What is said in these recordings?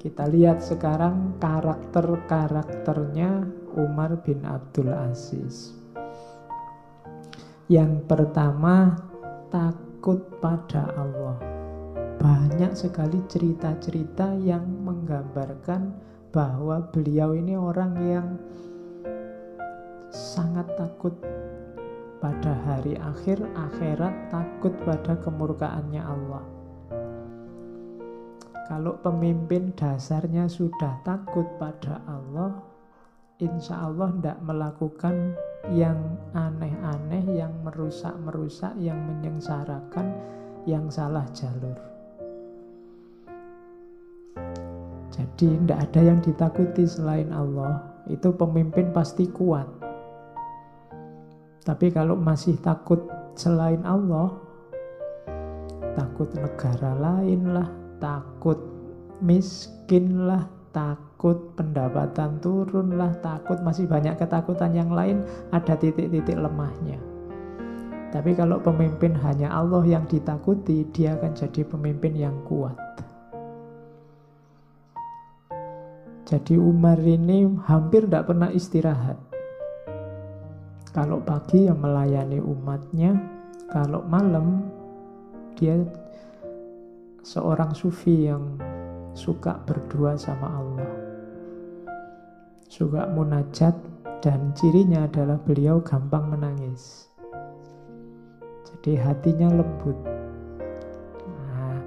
kita lihat sekarang karakter-karakternya Umar bin Abdul Aziz. Yang pertama, takut pada Allah. Banyak sekali cerita-cerita yang menggambarkan bahwa beliau ini orang yang sangat takut pada hari akhir akhirat, takut pada kemurkaannya Allah. Kalau pemimpin dasarnya sudah takut pada Allah, insya Allah tidak melakukan yang aneh-aneh, yang merusak-merusak, yang menyengsarakan, yang salah jalur. Jadi tidak ada yang ditakuti selain Allah. Itu pemimpin pasti kuat. Tapi kalau masih takut selain Allah, takut negara lain lah, takut miskin lah, takut pendapatan turun lah, takut masih banyak ketakutan yang lain, ada titik-titik lemahnya. Tapi kalau pemimpin hanya Allah yang ditakuti, dia akan jadi pemimpin yang kuat. Jadi Umar ini hampir tidak pernah istirahat. Kalau pagi ya melayani umatnya, kalau malam dia seorang sufi yang suka berdua sama Allah. Suka munajat dan cirinya adalah beliau gampang menangis. Jadi hatinya lembut. Nah,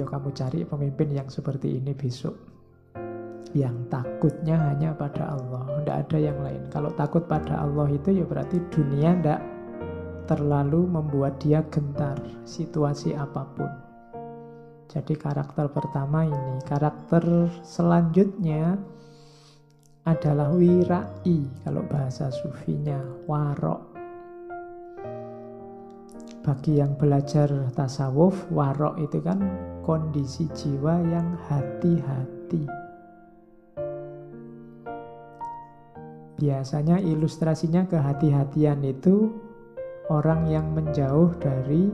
yuk kamu cari pemimpin yang seperti ini besok. Yang takutnya hanya pada Allah, tidak ada yang lain. Kalau takut pada Allah itu ya berarti dunia tidak terlalu membuat dia gentar situasi apa pun. Jadi karakter pertama ini. Karakter selanjutnya adalah wirai kalau bahasa sufinya, warok. Bagi yang belajar tasawuf, warok itu kan kondisi jiwa yang hati-hati. Biasanya ilustrasinya kehati-hatian itu orang yang menjauh dari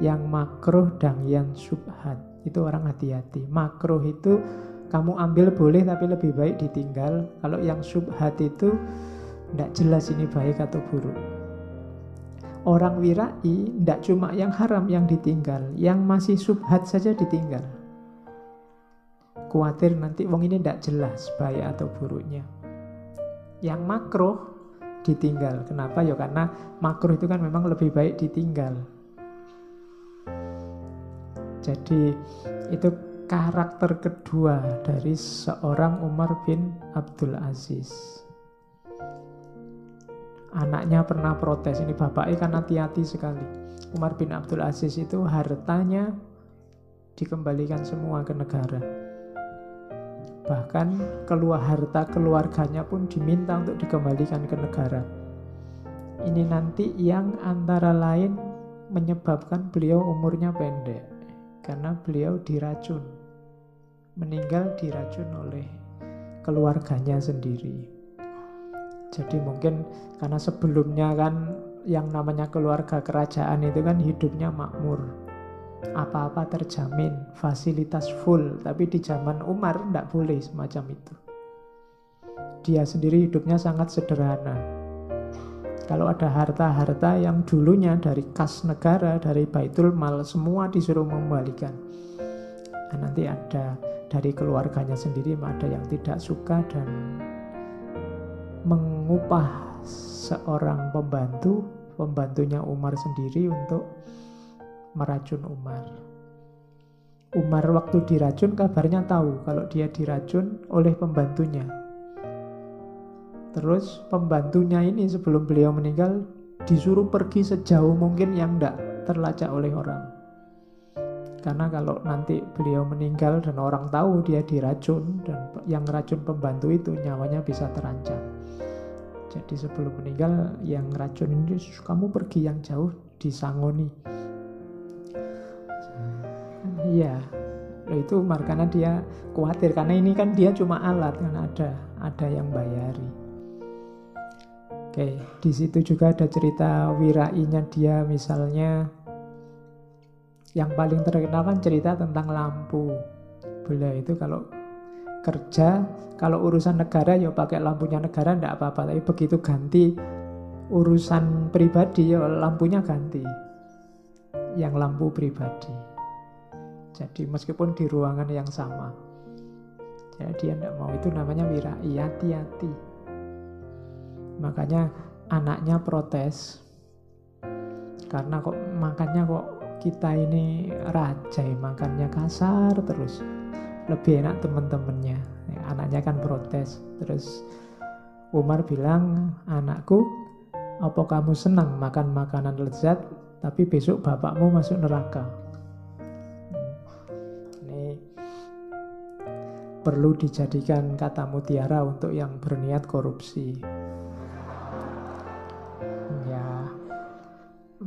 yang makruh dan yang subhat. Itu orang hati-hati. Makruh itu kamu ambil boleh tapi lebih baik ditinggal. Kalau yang subhat itu tidak jelas ini baik atau buruk. Orang wirai tidak cuma yang haram yang ditinggal, yang masih subhat saja ditinggal. Kuatir nanti wong ini tidak jelas baik atau buruknya. Yang makruh ditinggal. Kenapa? Ya karena makruh itu kan memang lebih baik ditinggal. Jadi itu karakter kedua dari seorang Umar bin Abdul Aziz. Anaknya pernah protes, ini bapaknya kan hati-hati sekali. Umar bin Abdul Aziz itu hartanya dikembalikan semua ke negara. Bahkan keluar harta keluarganya pun diminta untuk dikembalikan ke negara. Ini nanti yang antara lain menyebabkan beliau umurnya pendek karena beliau diracun. Meninggal diracun oleh keluarganya sendiri. Jadi mungkin karena sebelumnya kan yang namanya keluarga kerajaan itu kan hidupnya makmur. Apa-apa terjamin, fasilitas full. Tapi di zaman Umar tidak boleh semacam itu. Dia sendiri hidupnya sangat sederhana kalau ada harta-harta yang dulunya dari kas negara, dari baitul mal, semua disuruh mengembalikan. Nah, nanti ada dari keluarganya sendiri, ada yang tidak suka dan mengupah seorang pembantu, pembantunya Umar sendiri untuk meracun Umar. Umar waktu diracun kabarnya tahu kalau dia diracun oleh pembantunya Terus pembantunya ini sebelum beliau meninggal disuruh pergi sejauh mungkin yang tidak terlacak oleh orang. Karena kalau nanti beliau meninggal dan orang tahu dia diracun dan yang racun pembantu itu nyawanya bisa terancam. Jadi sebelum meninggal yang racun ini kamu pergi yang jauh disangoni. Iya, itu karena dia khawatir karena ini kan dia cuma alat kan ada ada yang bayari. Oke, di situ juga ada cerita wirainya dia misalnya yang paling terkenal kan cerita tentang lampu. Beliau itu kalau kerja, kalau urusan negara ya pakai lampunya negara ndak apa-apa. Tapi begitu ganti urusan pribadi ya lampunya ganti. Yang lampu pribadi. Jadi meskipun di ruangan yang sama. Jadi dia tidak mau itu namanya wirai, hati-hati. Makanya anaknya protes. Karena kok makannya kok kita ini raja makannya kasar terus. Lebih enak temen-temennya. Ya, anaknya kan protes. Terus Umar bilang anakku apa kamu senang makan makanan lezat tapi besok bapakmu masuk neraka? Hmm. ini perlu dijadikan kata mutiara untuk yang berniat korupsi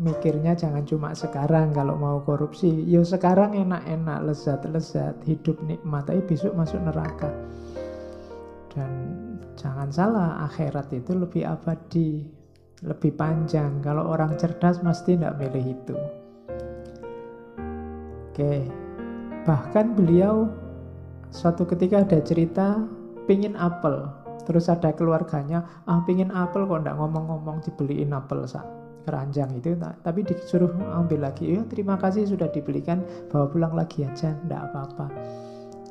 mikirnya jangan cuma sekarang kalau mau korupsi. Yo sekarang enak-enak, lezat-lezat, hidup nikmat, tapi besok masuk neraka. Dan jangan salah, akhirat itu lebih abadi, lebih panjang. Kalau orang cerdas pasti tidak milih itu. Oke, bahkan beliau suatu ketika ada cerita pingin apel, terus ada keluarganya, ah pingin apel kok ndak ngomong-ngomong dibeliin apel sak keranjang itu tapi disuruh ambil lagi. Ya terima kasih sudah dibelikan bawa pulang lagi aja ndak apa-apa.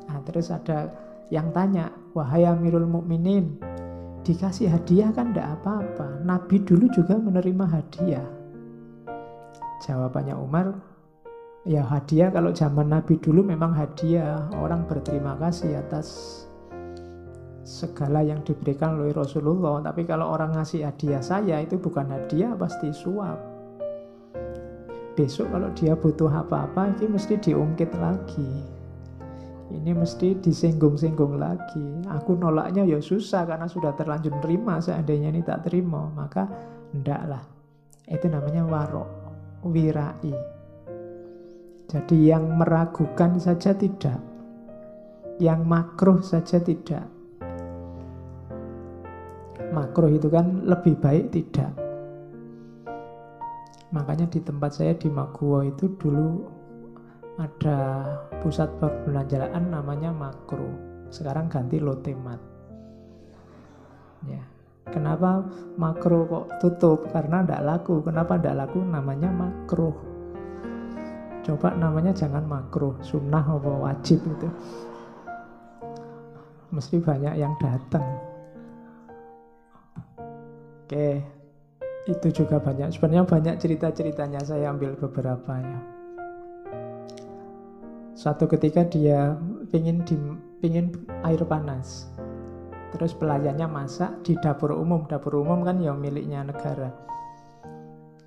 Nah terus ada yang tanya wahai Amirul Mukminin dikasih hadiah kan ndak apa-apa? Nabi dulu juga menerima hadiah. Jawabannya Umar ya hadiah kalau zaman Nabi dulu memang hadiah. Orang berterima kasih atas segala yang diberikan oleh Rasulullah. Tapi kalau orang ngasih hadiah saya itu bukan hadiah, pasti suap. Besok kalau dia butuh apa-apa, ini mesti diungkit lagi. Ini mesti disinggung-singgung lagi. Aku nolaknya ya susah karena sudah terlanjur terima. Seandainya ini tak terima, maka ndaklah. Itu namanya warok, wirai. Jadi yang meragukan saja tidak. Yang makruh saja tidak makro itu kan lebih baik tidak. Makanya di tempat saya di Maguwo itu dulu ada pusat perbelanjaan namanya makro. Sekarang ganti lotemat. Ya. Kenapa makro kok tutup? Karena tidak laku. Kenapa tidak laku? Namanya makro. Coba namanya jangan makro, sunnah apa wajib itu. Mesti banyak yang datang. Oke, itu juga banyak. Sebenarnya banyak cerita-ceritanya. Saya ambil beberapa ya. Suatu ketika dia pingin di, pingin air panas. Terus pelayannya masak di dapur umum. Dapur umum kan yang miliknya negara.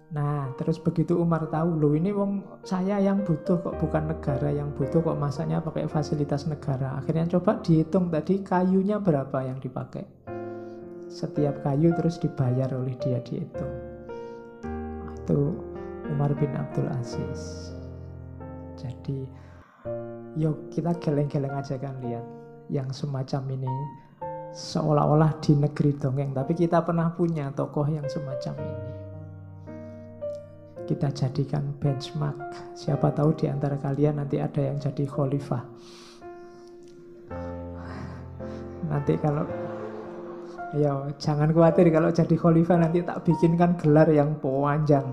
Nah, terus begitu Umar tahu, loh ini wong saya yang butuh kok bukan negara yang butuh kok masaknya pakai fasilitas negara. Akhirnya coba dihitung tadi kayunya berapa yang dipakai setiap kayu terus dibayar oleh dia dihitung itu Umar bin Abdul Aziz. Jadi yuk kita geleng-geleng aja kan lihat. Yang semacam ini seolah-olah di negeri dongeng tapi kita pernah punya tokoh yang semacam ini. Kita jadikan benchmark. Siapa tahu di antara kalian nanti ada yang jadi khalifah. Nanti kalau Ya, jangan khawatir kalau jadi khalifah nanti tak bikinkan gelar yang panjang.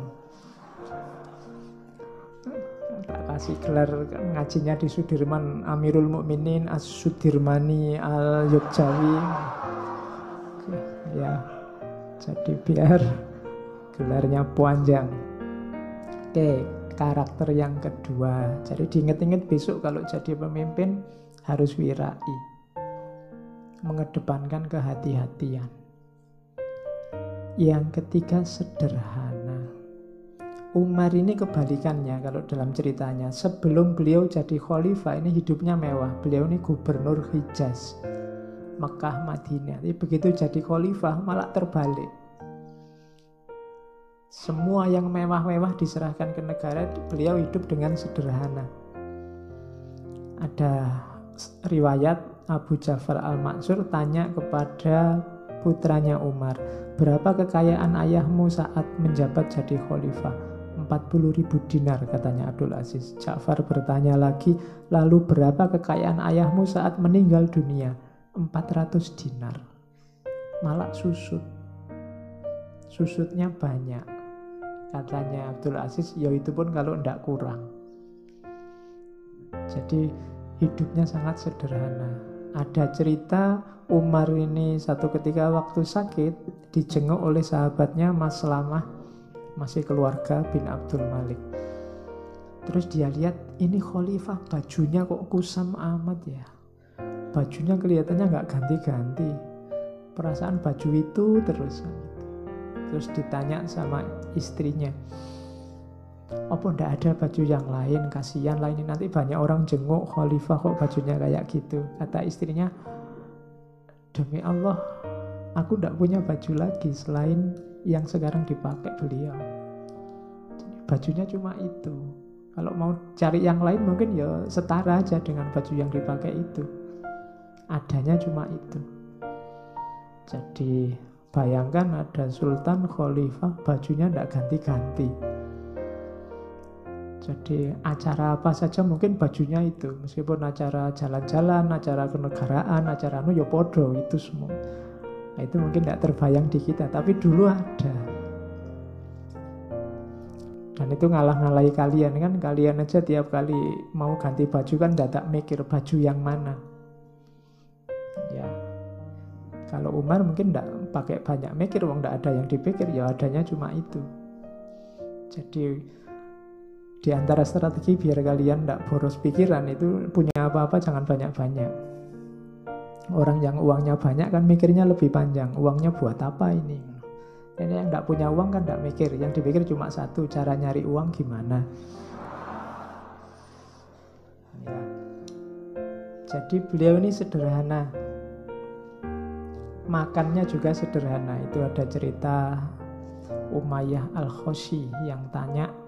Tak kasih gelar ngajinya di Sudirman Amirul Mukminin As Sudirmani Al Yogyawi. Ya, jadi biar gelarnya panjang. Oke, karakter yang kedua. Jadi diinget-inget besok kalau jadi pemimpin harus wirai mengedepankan kehati-hatian. Yang ketiga sederhana. Umar ini kebalikannya kalau dalam ceritanya. Sebelum beliau jadi khalifah ini hidupnya mewah. Beliau ini gubernur Hijaz. Mekah, Madinah. Tapi begitu jadi khalifah malah terbalik. Semua yang mewah-mewah diserahkan ke negara, beliau hidup dengan sederhana. Ada riwayat Abu Ja'far al-Mansur tanya kepada putranya Umar, berapa kekayaan ayahmu saat menjabat jadi khalifah? 40 ribu dinar katanya Abdul Aziz. Ja'far bertanya lagi, lalu berapa kekayaan ayahmu saat meninggal dunia? 400 dinar. Malah susut. Susutnya banyak. Katanya Abdul Aziz, ya itu pun kalau tidak kurang. Jadi hidupnya sangat sederhana. Ada cerita Umar ini satu ketika waktu sakit dijenguk oleh sahabatnya Mas Lamah masih keluarga bin Abdul Malik. Terus dia lihat ini khalifah bajunya kok kusam amat ya. Bajunya kelihatannya nggak ganti-ganti. Perasaan baju itu terus. Terus ditanya sama istrinya, apa ndak ada baju yang lain? Kasihan lah ini nanti banyak orang jenguk khalifah kok bajunya kayak gitu. Kata istrinya, demi Allah, aku ndak punya baju lagi selain yang sekarang dipakai beliau. bajunya cuma itu. Kalau mau cari yang lain mungkin ya setara aja dengan baju yang dipakai itu. Adanya cuma itu. Jadi bayangkan ada sultan khalifah bajunya tidak ganti-ganti. Jadi acara apa saja mungkin bajunya itu. Meskipun acara jalan-jalan, acara kenegaraan, acara anu ya podo itu semua. Nah, itu mungkin tidak terbayang di kita, tapi dulu ada. Dan itu ngalah-ngalahi kalian kan, kalian aja tiap kali mau ganti baju kan tidak mikir baju yang mana. Ya, kalau Umar mungkin tidak pakai banyak mikir, wong tidak ada yang dipikir, ya adanya cuma itu. Jadi di antara strategi biar kalian tidak boros pikiran itu punya apa-apa jangan banyak-banyak. Orang yang uangnya banyak kan mikirnya lebih panjang. Uangnya buat apa ini? Ini yang tidak punya uang kan tidak mikir. Yang dipikir cuma satu, cara nyari uang gimana. Ya. Jadi beliau ini sederhana. Makannya juga sederhana. Itu ada cerita Umayyah Al-Khoshi yang tanya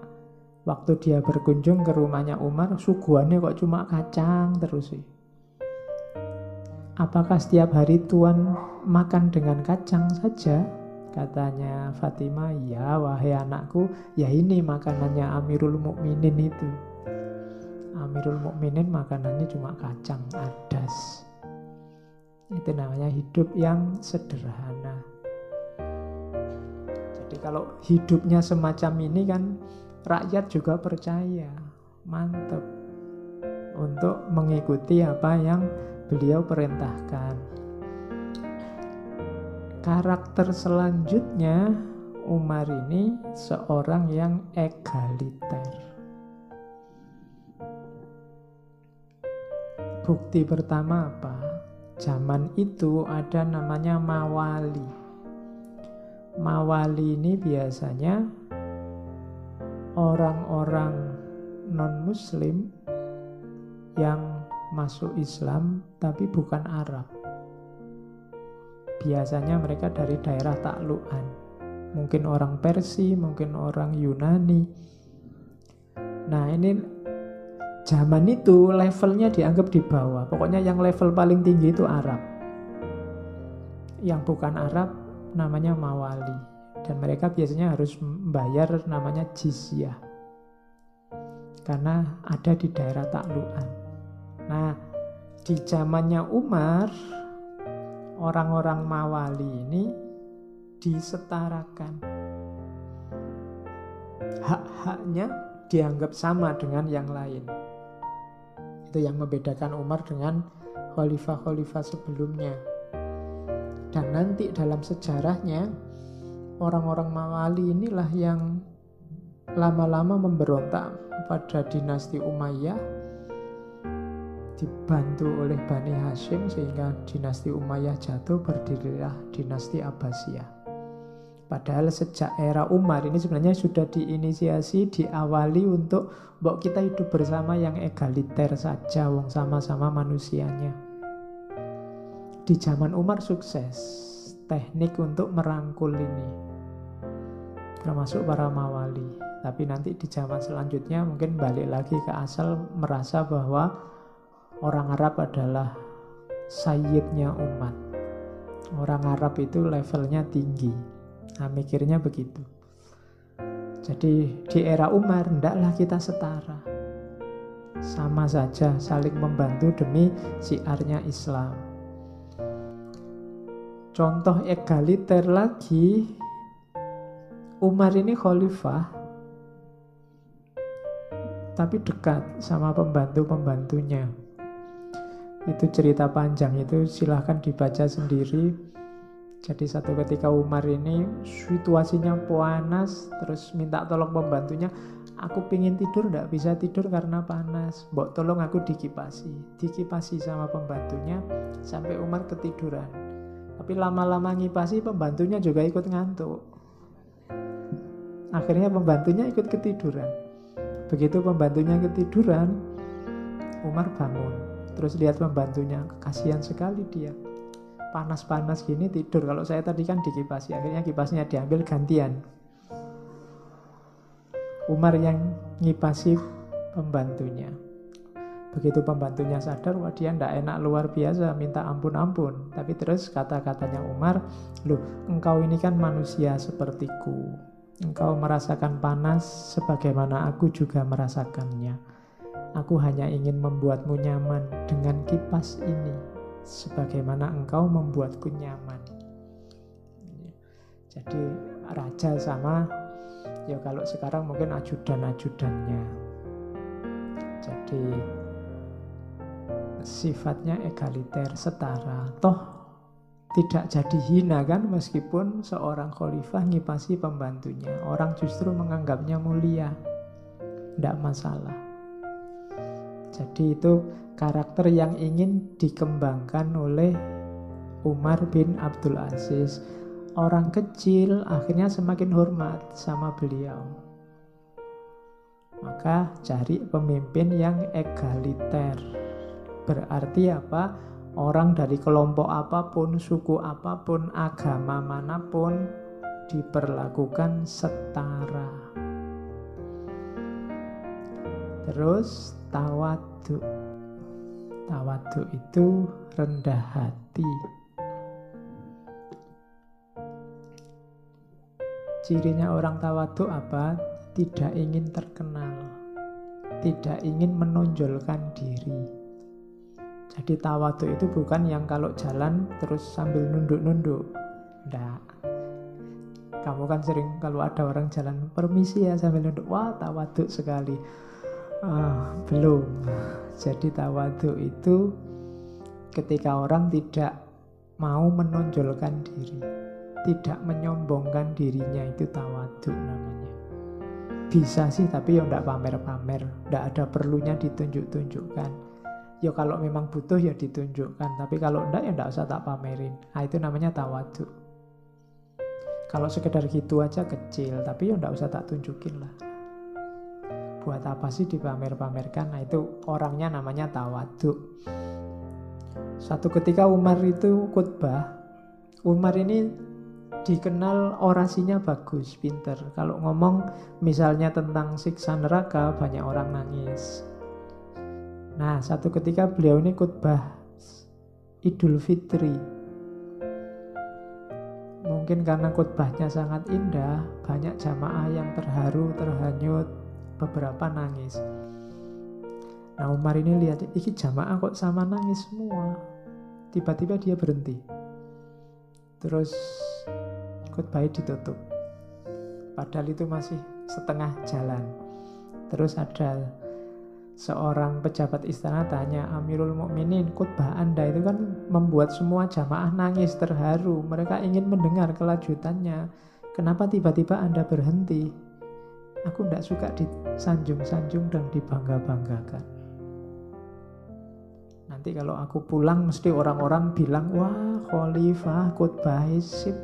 waktu dia berkunjung ke rumahnya Umar, suguhannya kok cuma kacang terus sih. Apakah setiap hari Tuhan makan dengan kacang saja? Katanya Fatimah, ya wahai anakku, ya ini makanannya Amirul Mukminin itu. Amirul Mukminin makanannya cuma kacang adas. Itu namanya hidup yang sederhana. Jadi kalau hidupnya semacam ini kan rakyat juga percaya, mantep untuk mengikuti apa yang beliau perintahkan. Karakter selanjutnya Umar ini seorang yang egaliter. Bukti pertama apa? Zaman itu ada namanya mawali. Mawali ini biasanya orang-orang non-muslim yang masuk Islam tapi bukan Arab. Biasanya mereka dari daerah taklukan. Mungkin orang Persia, mungkin orang Yunani. Nah, ini zaman itu levelnya dianggap di bawah. Pokoknya yang level paling tinggi itu Arab. Yang bukan Arab namanya mawali dan mereka biasanya harus membayar namanya jizyah karena ada di daerah taklukan. Nah, di zamannya Umar, orang-orang Mawali ini disetarakan. Hak-haknya dianggap sama dengan yang lain. Itu yang membedakan Umar dengan khalifah-khalifah sebelumnya. Dan nanti dalam sejarahnya, orang-orang Mawali inilah yang lama-lama memberontak pada dinasti Umayyah dibantu oleh Bani Hashim sehingga dinasti Umayyah jatuh berdirilah dinasti Abbasiyah. Padahal sejak era Umar ini sebenarnya sudah diinisiasi, diawali untuk mbok kita hidup bersama yang egaliter saja, wong sama-sama manusianya. Di zaman Umar sukses teknik untuk merangkul ini, termasuk para mawali. Tapi nanti di zaman selanjutnya mungkin balik lagi ke asal merasa bahwa orang Arab adalah sayyidnya umat. Orang Arab itu levelnya tinggi. Nah, mikirnya begitu. Jadi di era Umar, hendaklah kita setara. Sama saja saling membantu demi siarnya Islam. Contoh egaliter lagi, Umar ini khalifah, tapi dekat sama pembantu-pembantunya. Itu cerita panjang, itu silahkan dibaca sendiri jadi satu ketika Umar ini situasinya panas, terus minta tolong pembantunya, aku pingin tidur nggak bisa tidur karena panas. Mbok tolong aku dikipasi, dikipasi sama pembantunya sampai Umar ketiduran. Tapi lama-lama ngipasi pembantunya juga ikut ngantuk. Akhirnya pembantunya ikut ketiduran. Begitu pembantunya ketiduran, Umar bangun. Terus lihat pembantunya, kasihan sekali dia panas-panas gini tidur. Kalau saya tadi kan dikipasi, akhirnya kipasnya diambil gantian. Umar yang ngipasi pembantunya. Begitu pembantunya sadar, wah dia ndak enak luar biasa, minta ampun-ampun. Tapi terus kata-katanya Umar, loh engkau ini kan manusia sepertiku. Engkau merasakan panas sebagaimana aku juga merasakannya. Aku hanya ingin membuatmu nyaman dengan kipas ini sebagaimana engkau membuatku nyaman. Jadi raja sama ya kalau sekarang mungkin ajudan-ajudannya. Jadi sifatnya egaliter, setara. Toh tidak jadi hina kan meskipun seorang khalifah ngipasi pembantunya. Orang justru menganggapnya mulia. Tidak masalah. Jadi itu karakter yang ingin dikembangkan oleh Umar bin Abdul Aziz. Orang kecil akhirnya semakin hormat sama beliau. Maka cari pemimpin yang egaliter. Berarti apa? Orang dari kelompok apa pun, suku apa pun, agama mana pun diperlakukan setara. Terus tawadu. Tawadu itu rendah hati. Cirinya orang tawadu apa? Tidak ingin terkenal. Tidak ingin menonjolkan diri. Jadi tawadu itu bukan yang kalau jalan terus sambil nunduk-nunduk. Tidak. Kamu kan sering kalau ada orang jalan permisi ya sambil nunduk. Wah tawadu sekali Uh, belum. Jadi tawadu itu ketika orang tidak mau menonjolkan diri, tidak menyombongkan dirinya itu tawadu namanya. Bisa sih tapi ya tidak pamer-pamer, tidak ada perlunya ditunjuk-tunjukkan. Ya kalau memang butuh ya ditunjukkan, tapi kalau tidak ya tidak usah tak pamerin. Nah itu namanya tawadu. Kalau sekedar gitu aja kecil, tapi ya tidak usah tak tunjukin lah buat apa sih dipamer-pamerkan nah itu orangnya namanya tawadu satu ketika Umar itu khutbah Umar ini dikenal orasinya bagus, pinter. Kalau ngomong misalnya tentang siksa neraka, banyak orang nangis. Nah, satu ketika beliau ini khutbah Idul Fitri. Mungkin karena khutbahnya sangat indah, banyak jamaah yang terharu, terhanyut, beberapa nangis. Nah Umar ini lihat, iki jamaah kok sama nangis semua. Tiba-tiba dia berhenti. Terus khutbah ditutup. Padahal itu masih setengah jalan. Terus ada seorang pejabat istana tanya Amirul Mukminin khutbah Anda itu kan membuat semua jamaah nangis terharu. Mereka ingin mendengar kelanjutannya. Kenapa tiba-tiba Anda berhenti? Aku tidak suka disanjung-sanjung dan dibangga-banggakan. Nanti kalau aku pulang mesti orang-orang bilang, wah khalifah khutbah sip.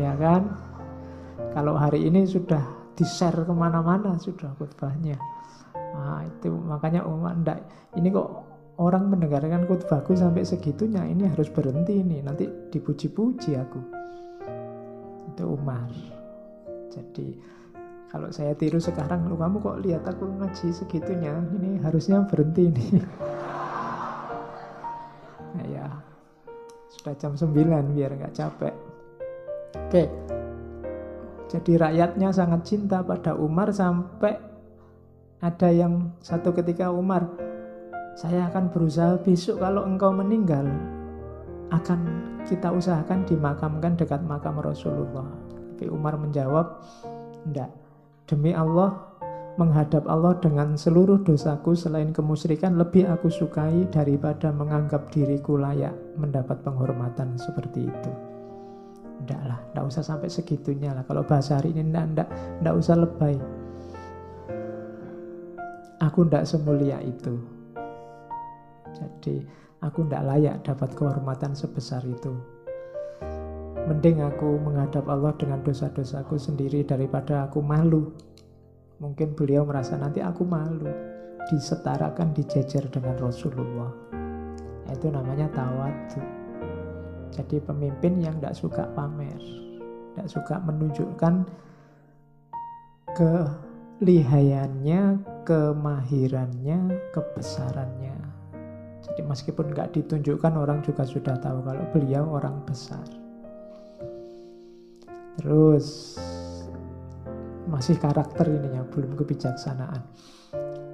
Ya kan? Kalau hari ini sudah di-share ke mana-mana sudah khutbahnya. Nah, itu makanya umat enggak ini kok orang mendengarkan khutbahku sampai segitunya ini harus berhenti ini nanti dipuji-puji aku itu Umar jadi kalau saya tiru sekarang lu kamu kok lihat aku ngaji segitunya ini harusnya berhenti nih nah ya sudah jam 9 biar nggak capek Oke. Jadi rakyatnya sangat cinta pada Umar sampai ada yang satu ketika Umar, saya akan berusaha besok kalau engkau meninggal akan kita usahakan dimakamkan dekat makam Rasulullah. Tapi Umar menjawab, tidak. Demi Allah, menghadap Allah dengan seluruh dosaku selain kemusyrikan lebih aku sukai daripada menganggap diriku layak mendapat penghormatan seperti itu. Tidak lah, tidak usah sampai segitunya lah. Kalau bahasa hari ini tidak, tidak, usah lebay. Aku tidak semulia itu. Jadi aku tidak layak dapat kehormatan sebesar itu. Mending aku menghadap Allah dengan dosa-dosaku sendiri daripada aku malu. Mungkin beliau merasa nanti aku malu. Disetarakan, dijejer dengan Rasulullah. Itu namanya tawadu. Jadi pemimpin yang tidak suka pamer, tidak suka menunjukkan kelihayannya, kemahirannya, kebesarannya. Jadi meskipun nggak ditunjukkan orang juga sudah tahu kalau beliau orang besar. Terus masih karakter ininya, belum kebijaksanaan.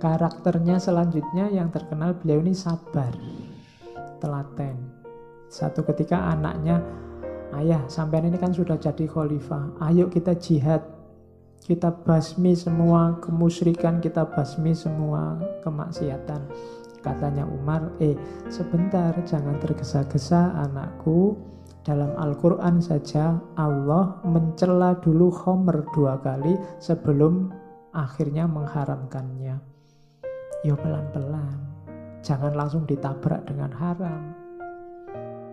Karakternya selanjutnya yang terkenal beliau ini sabar, telaten, satu ketika anaknya, ayah sampean ini kan sudah jadi khalifah, ayo kita jihad, kita basmi semua kemusyrikan, kita basmi semua kemaksiatan. Katanya Umar, eh sebentar jangan tergesa-gesa anakku. Dalam Al-Quran saja Allah mencela dulu Homer dua kali sebelum akhirnya mengharamkannya. Yo pelan-pelan, jangan langsung ditabrak dengan haram.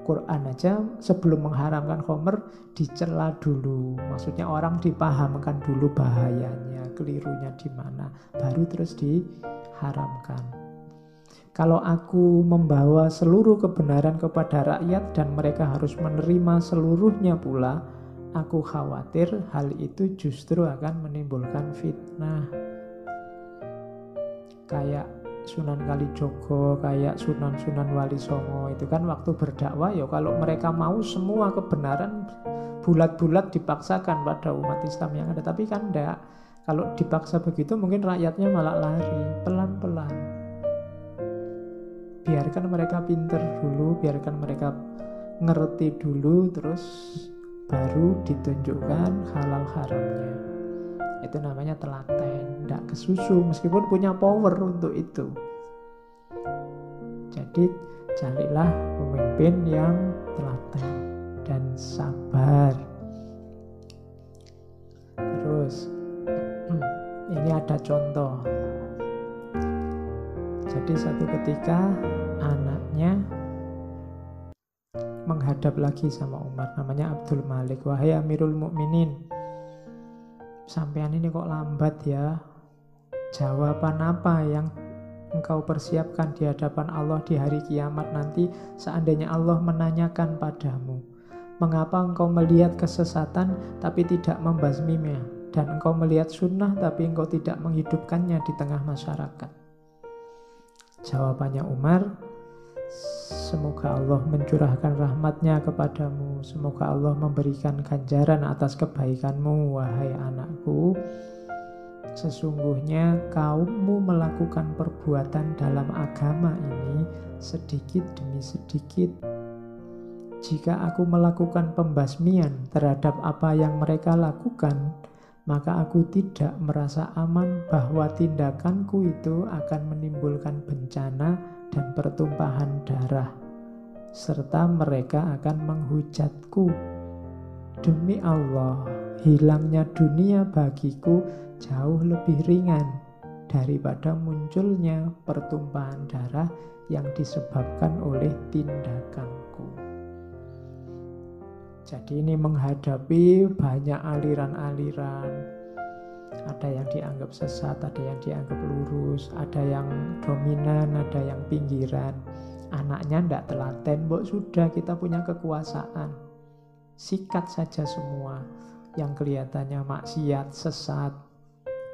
Quran aja sebelum mengharamkan Homer dicela dulu. Maksudnya orang dipahamkan dulu bahayanya, kelirunya di mana, baru terus diharamkan. Kalau aku membawa seluruh kebenaran kepada rakyat dan mereka harus menerima seluruhnya pula, aku khawatir hal itu justru akan menimbulkan fitnah. Kayak Sunan Kalijogo, kayak Sunan-Sunan Wali Songo itu kan waktu berdakwah ya kalau mereka mau semua kebenaran bulat-bulat dipaksakan pada umat Islam yang ada. Tapi kan enggak kalau dipaksa begitu mungkin rakyatnya malah lari pelan-pelan. Biarkan mereka pinter dulu biarkan mereka ngerti dulu terus baru ditunjukkan halal haramnya. Itu namanya telaten tidak kesusu meskipun punya power untuk itu. Jadi carilah pemimpin yang telaten dan sabar. Terus ini ada contoh. Jadi satu ketika anaknya menghadap lagi sama Umar namanya Abdul Malik. Wahai Amirul Mukminin sampean ini kok lambat ya? Jawaban apa yang engkau persiapkan di hadapan Allah di hari kiamat nanti seandainya Allah menanyakan padamu? Mengapa engkau melihat kesesatan tapi tidak membasminya? Dan engkau melihat sunnah tapi engkau tidak menghidupkannya di tengah masyarakat? Jawabannya Umar, Semoga Allah mencurahkan rahmatnya kepadamu. Semoga Allah memberikan ganjaran atas kebaikanmu, wahai anakku. Sesungguhnya kaummu melakukan perbuatan dalam agama ini sedikit demi sedikit. Jika aku melakukan pembasmian terhadap apa yang mereka lakukan, maka aku tidak merasa aman bahwa tindakanku itu akan menimbulkan bencana dan pertumpahan darah, serta mereka akan menghujatku. Demi Allah, hilangnya dunia bagiku jauh lebih ringan daripada munculnya pertumpahan darah yang disebabkan oleh tindakanku. Jadi ini menghadapi banyak aliran-aliran ada yang dianggap sesat, ada yang dianggap lurus, ada yang dominan, ada yang pinggiran. Anaknya ndak telaten, mbok sudah kita punya kekuasaan. Sikat saja semua yang kelihatannya maksiat, sesat.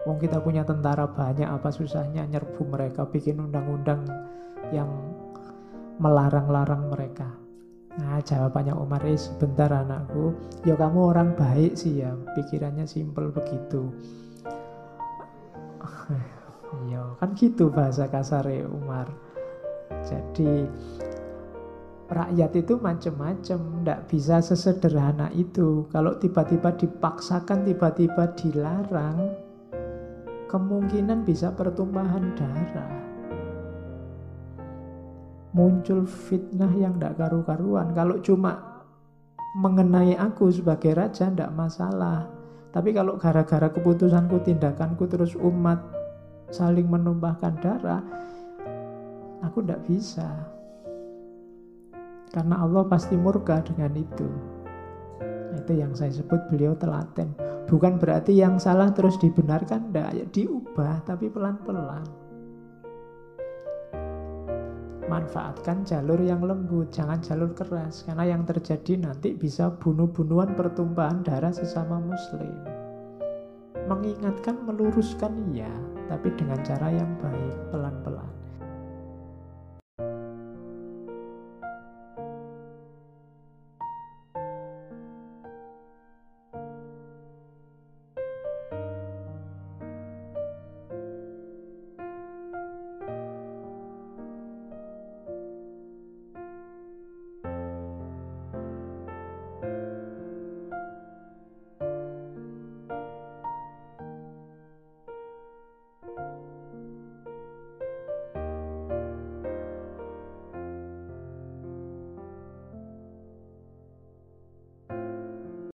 Wong kita punya tentara banyak, apa susahnya nyerbu mereka, bikin undang-undang yang melarang-larang mereka. Nah jawabannya Umar eh sebentar anakku Ya kamu orang baik sih ya Pikirannya simpel begitu Ya kan gitu bahasa kasar Umar Jadi rakyat itu macam-macam Tidak bisa sesederhana itu Kalau tiba-tiba dipaksakan Tiba-tiba dilarang Kemungkinan bisa pertumpahan darah muncul fitnah yang tidak karu-karuan. Kalau cuma mengenai aku sebagai raja tidak masalah. Tapi kalau gara-gara keputusanku, tindakanku terus umat saling menumpahkan darah, aku tidak bisa. Karena Allah pasti murka dengan itu. Itu yang saya sebut beliau telaten. Bukan berarti yang salah terus dibenarkan, tidak. Ya diubah, tapi pelan-pelan manfaatkan jalur yang lembut, jangan jalur keras. Karena yang terjadi nanti bisa bunuh-bunuhan pertumpahan darah sesama muslim. Mengingatkan, meluruskan iya, tapi dengan cara yang baik, pelan-pelan.